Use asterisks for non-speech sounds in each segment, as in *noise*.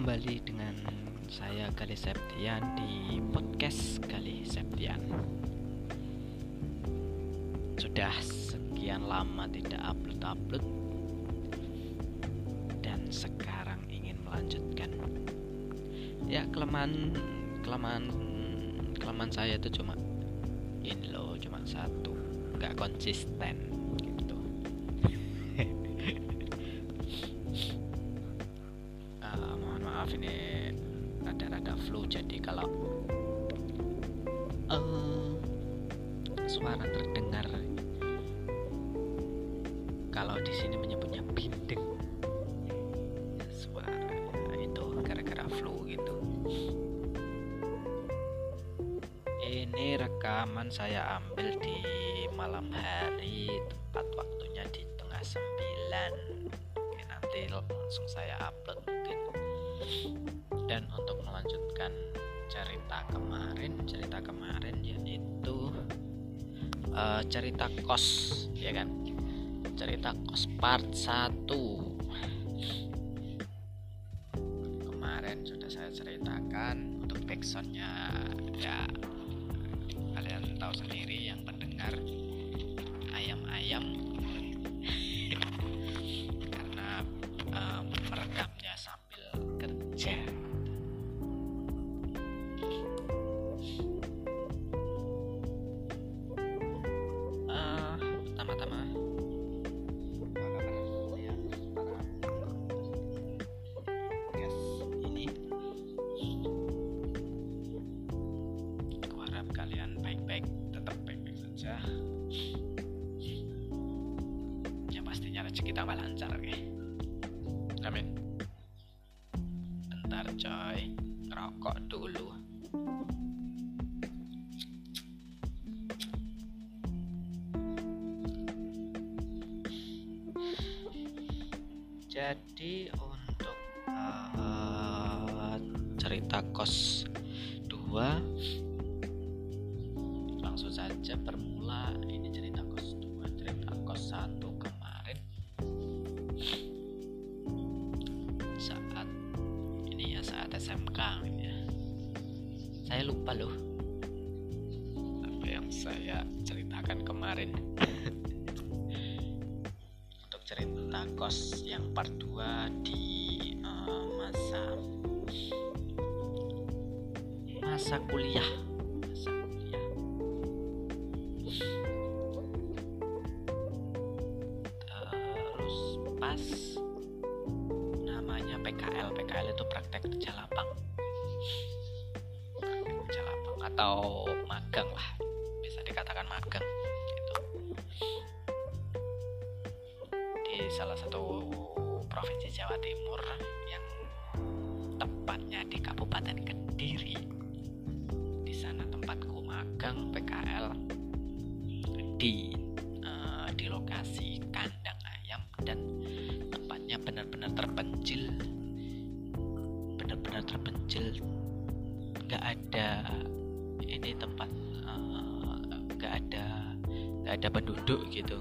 kembali dengan saya Gali Septian di podcast Gali Septian. Sudah sekian lama tidak upload-upload dan sekarang ingin melanjutkan. Ya kelemahan kelemahan kelemahan saya itu cuma ini loh, cuma satu, nggak konsisten ini rada-rada flu jadi kalau eh, suara terdengar kalau di sini menyebutnya bindeng suara itu gara-gara flu gitu. Ini rekaman saya ambil di malam hari tepat waktunya di tengah sembilan. Oke, nanti langsung saya upload cerita kemarin cerita kemarin yaitu uh, cerita kos ya kan? Cerita kos part 1 kemarin sudah saya ceritakan untuk backsoundnya. Ya kalian tahu sendiri yang pendengar ayam-ayam jadi untuk uh, cerita kos 2 langsung saja bermula. Ini cerita kos masa kuliah. Masa kuliah. Terus pas namanya PKL PKL itu praktek kerja lapang praktek kerja lapang atau magang lah. Bisa dikatakan magang gitu. Di salah satu provinsi Jawa Timur yang tepatnya di Kabupaten Kediri. Sana tempatku magang PKL di eh, di lokasi kandang ayam dan tempatnya benar-benar terpencil, benar-benar terpencil. Nggak ada ini tempat eh, nggak ada nggak ada penduduk gitu.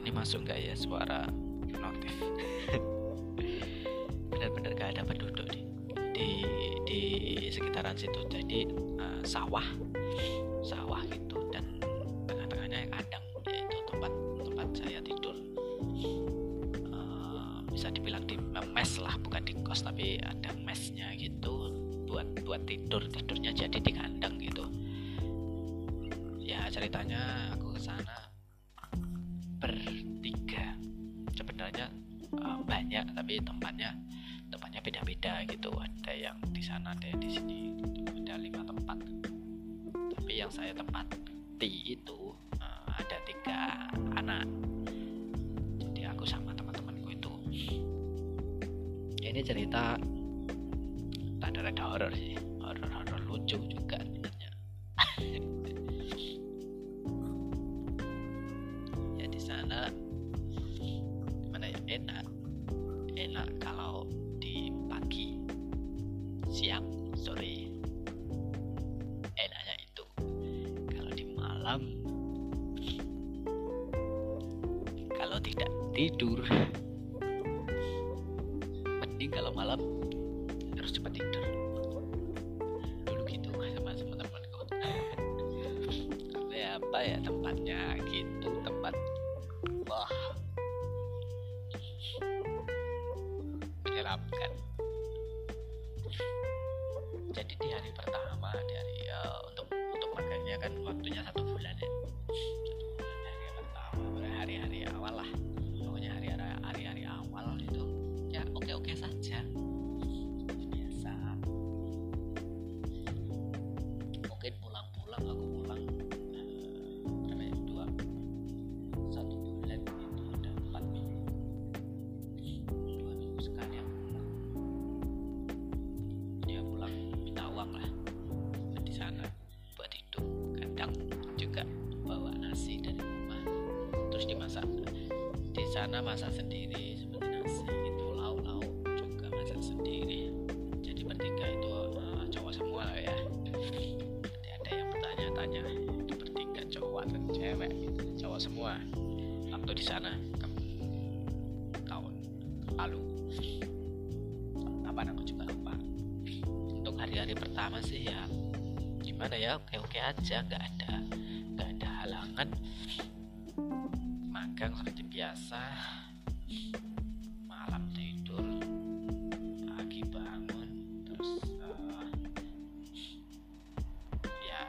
Ini masuk nggak ya suara notif *laughs* benar-benar gak ada penduduk di di, di sekitaran situ. Jadi eh, sawah. Sawah gitu. Dan tengah-tengahnya kandang yaitu tempat tempat saya tidur. Eh, bisa dibilang di mes lah. Bukan di kos tapi ada mesnya gitu. Buat buat tidur. Tidurnya jadi di horor-horor lucu juga sebenarnya *laughs* ya di sana gimana ya enak. Enak kalau di pagi siang sore. Enaknya itu. Kalau di malam kalau tidak tidur sana masak sendiri seperti nasi itu lauk-lauk juga masak sendiri. Jadi bertiga itu uh, cowok semua lah ya. Nanti ada yang bertanya-tanya itu bertiga cowok dan cewek? Cowok semua. Waktu di sana tahun lalu. Kapan aku juga lupa. Untuk hari-hari pertama sih ya gimana ya oke oke aja nggak ada nggak ada halangan magang seperti biasa malam tidur pagi bangun terus eh, ya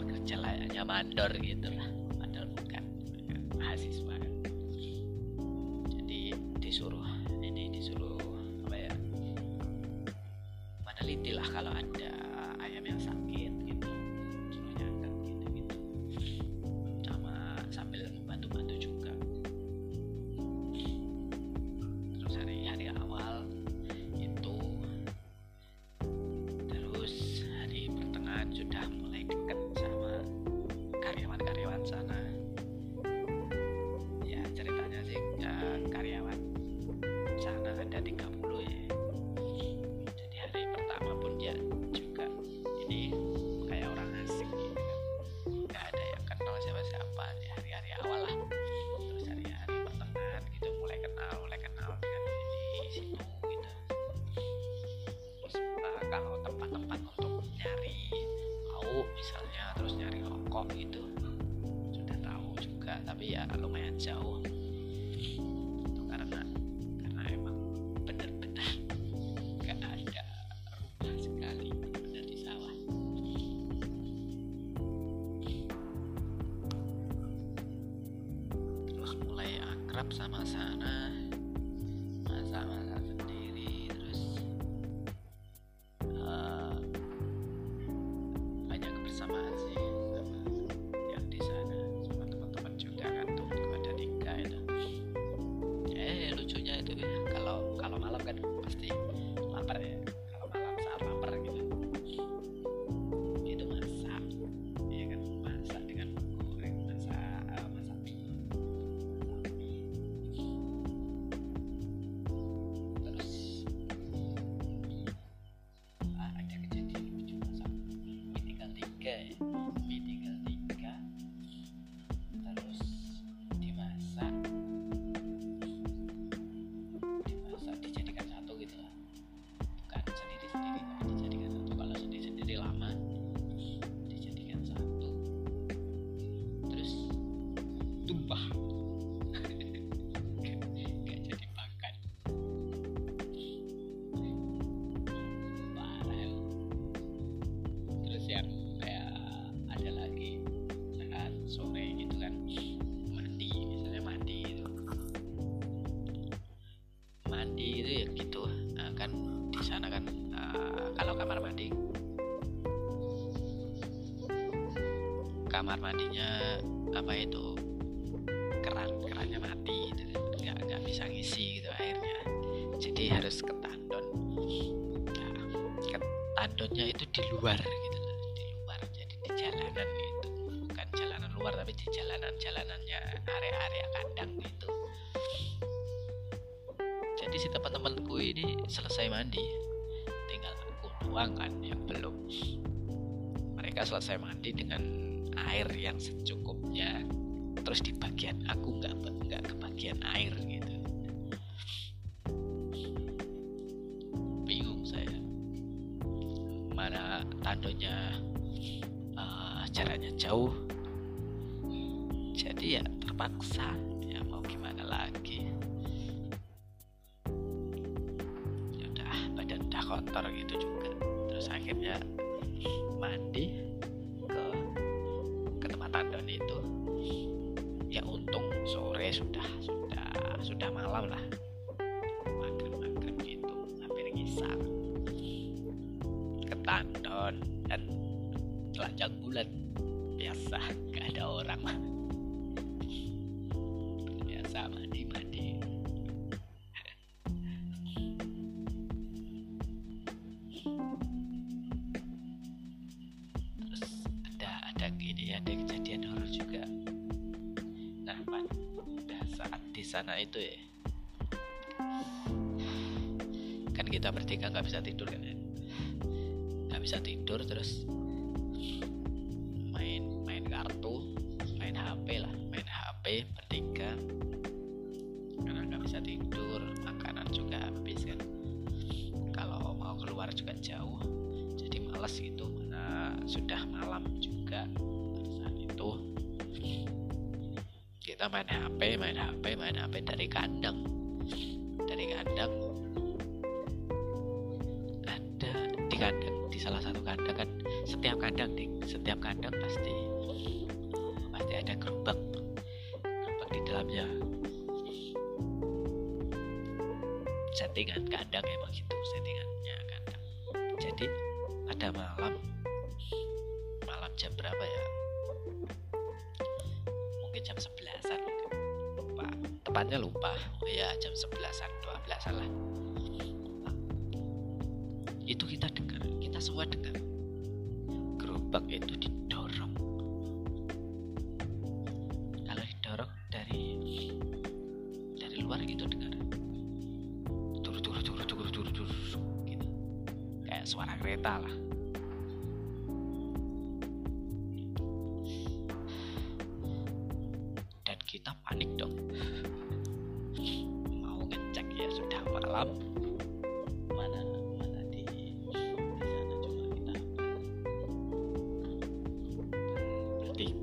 bekerja layaknya mandor gitu akrab sama sana tinggal kamar mandinya apa itu keran kerannya mati gitu. nggak nggak bisa ngisi gitu airnya. Jadi harus ke tandon nah, ke tandonnya itu di luar gitu. Di luar jadi di jalanan gitu. Bukan jalanan luar tapi di jalanan jalanannya area-area kandang gitu. Jadi si teman-temanku ini selesai mandi. Tinggal aku doang kan yang belum. Mereka selesai mandi dengan air yang secukupnya terus di bagian aku nggak nggak kebagian air gitu. Bingung saya. Mana tandonya eh, jaraknya jauh. Jadi ya terpaksa ya mau gimana lagi. Ya udah badan udah kotor gitu juga. Terus akhirnya mandi bulat biasa *laughs* nggak ada orang. Biasa mandi mandi terus ada ada gini ada kejadian horor juga. Nah pada saat di sana itu ya. Kan kita bertiga nggak bisa tidur kan ya? nggak bisa tidur terus HP dari kandang. Dari kandang. Ada di kandang di salah satu kandang kan. Setiap kandang di setiap kandang pasti pasti ada gerobak. Gerobak di dalamnya. Settingan kandang emang gitu settingannya kandang. Jadi ada malam. Malam jam berapa ya? Mungkin jam 11an lupa tepatnya lupa. Ya jam 11an 12an lah. Itu kita dengar kita semua dengar. Gerobak itu didorong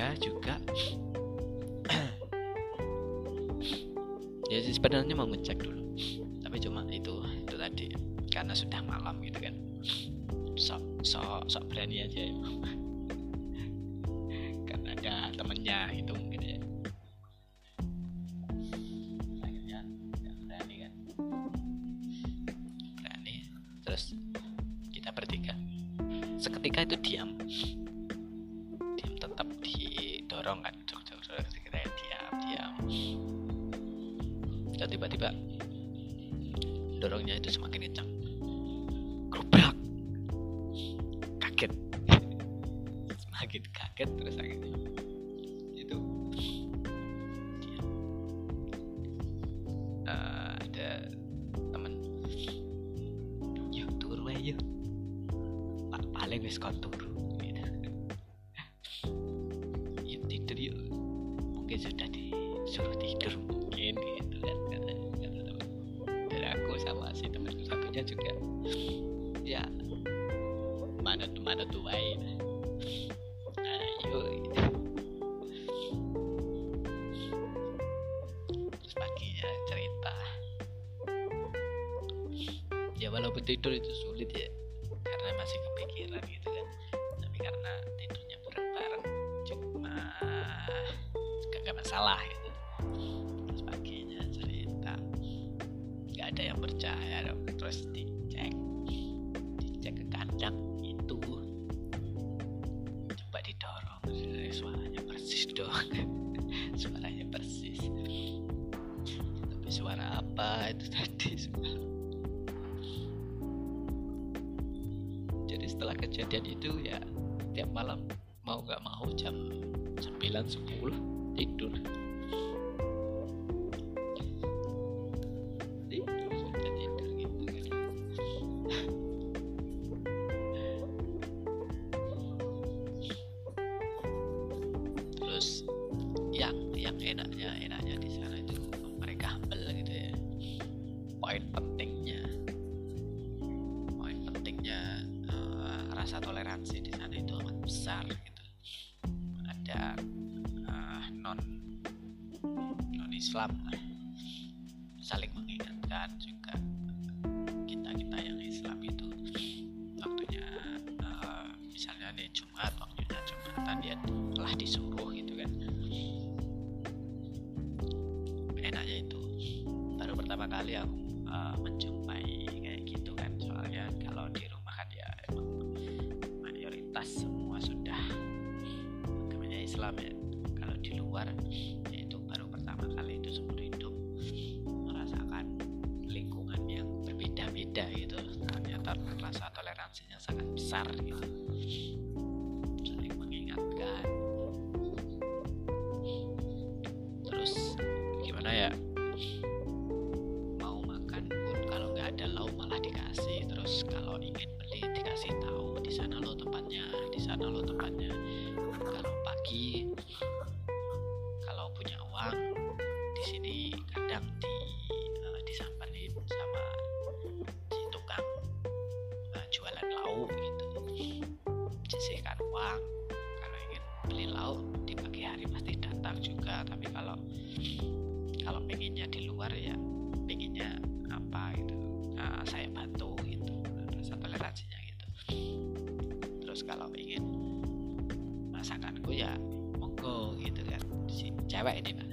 bertiga juga. Ya sih sebenarnya mau ngecek dulu. Tapi cuma itu itu tadi. Karena sudah malam gitu kan. Sok sok sok berani aja ya kaget. *laughs* Semakin kaget terus akhirnya. Itu tidur itu sulit ya. Karena masih kepikiran gitu kan. Tapi karena tidurnya bareng-bareng cuma gak, gak masalah gitu. Terus paginya cerita nggak ada yang percaya dong. Terus dicek dicek ke kandang itu coba didorong. Suaranya persis dong. *laughs* Suaranya persis. Tapi suara apa itu tadi kejadian itu ya tiap malam mau nggak mau jam 9 10 tidur. Gitu kan. Yang enaknya enaknya di sana itu mereka humble gitu ya. Poin Makassar. saya bantu gitu. Terus toleransinya gitu. Terus kalau ingin masakanku ya monggo gitu kan. Si cewek ini pak.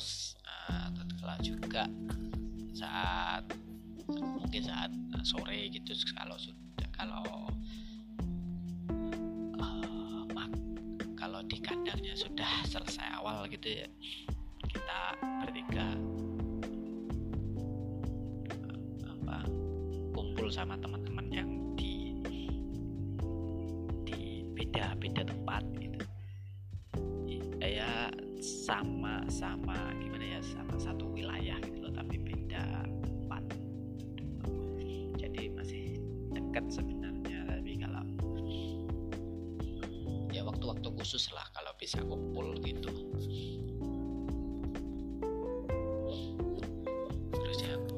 terus eh, uh, kalau juga saat mungkin saat eh, sore gitu kalau sudah kalau uh, kalau di kandangnya sudah selesai awal gitu ya kita bertiga apa kumpul sama teman bisa kumpul gitu. Terus siapa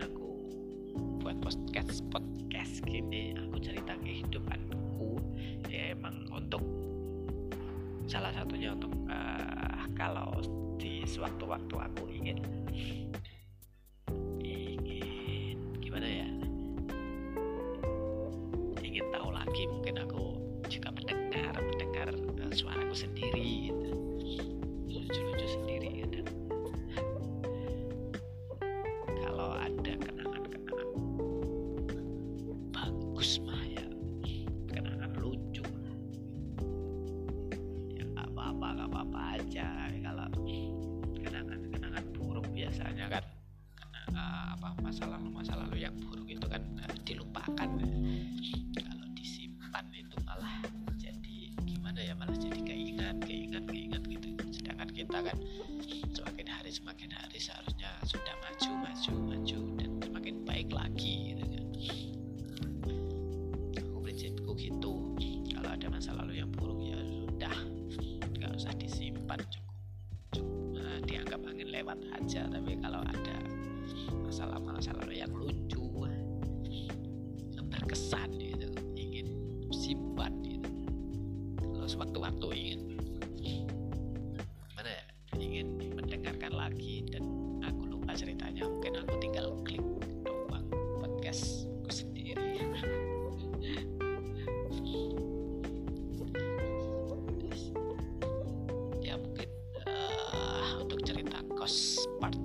aku. Buat podcast podcast gini aku cerita kehidupanku. Ya emang untuk salah satunya untuk uh, kalau di sewaktu-waktu aku ingin kan semakin hari semakin hari seharusnya sudah maju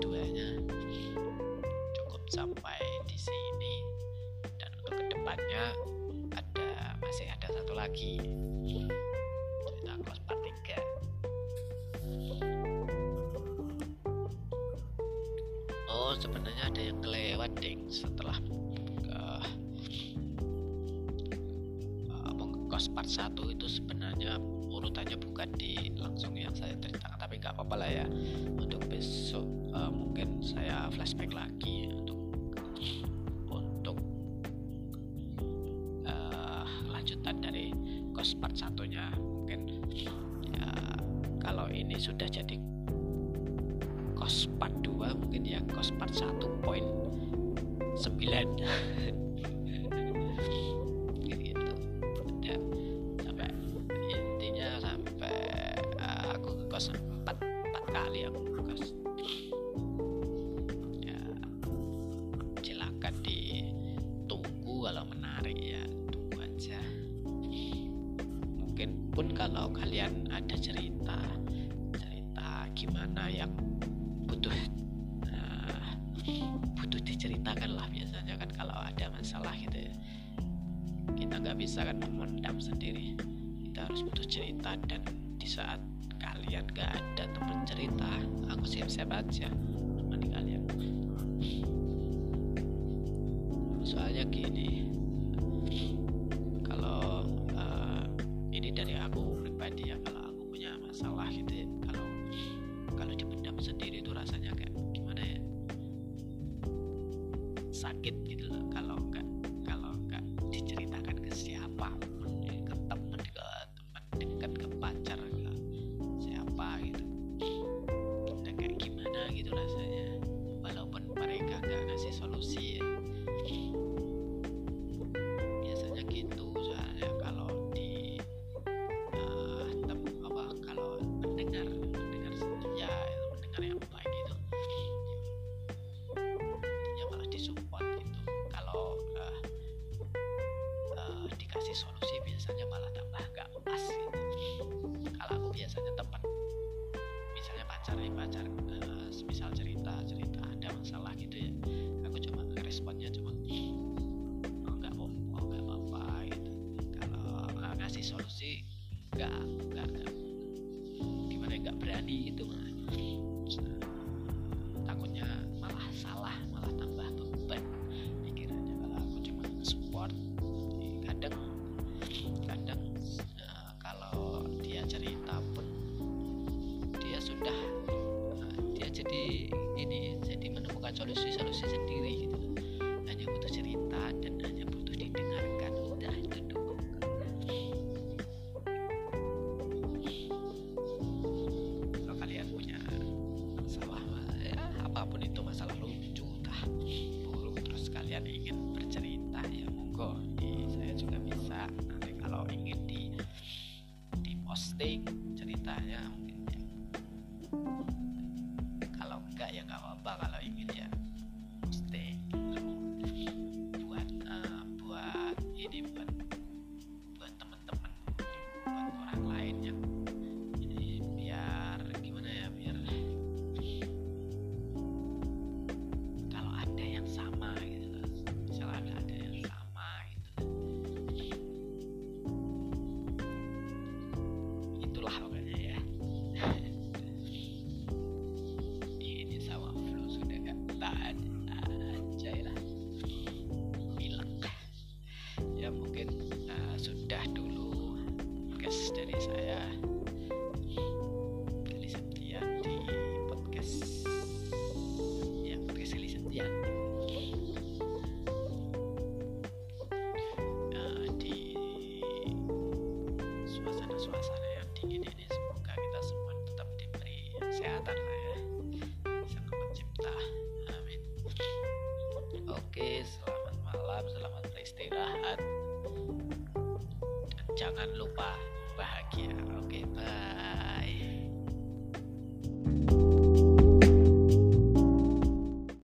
part 2 nya cukup sampai di sini. Dan untuk ke depannya ada masih ada satu lagi. Cerita kos part 3 oh sebenarnya ada yang kelewat ding setelah uh, kos part 1 itu sebenarnya urutannya bukan di langsung yang saya ceritakan tapi nggak apa-apa lah ya. Untuk besok uh, mungkin saya flashback lagi untuk untuk uh, lanjutan dari kos part satunya. Mungkin ya kalau ini sudah jadi kos part 2 mungkin ya kos part 1 poin 9 bisa kan memendam sendiri. Kita harus butuh cerita dan di saat kalian gak ada teman cerita aku siap-siap aja menemani kalian. Soalnya gini sakit gitu loh kalau biasanya teman misalnya pacar ya pacar uh, misal cerita cerita ada masalah gitu ya. Aku cuma responnya cuma oh nggak mau oh nggak apa-apa gitu. Kalau ngasih solusi nggak nggak gimana ya, nggak berani gitu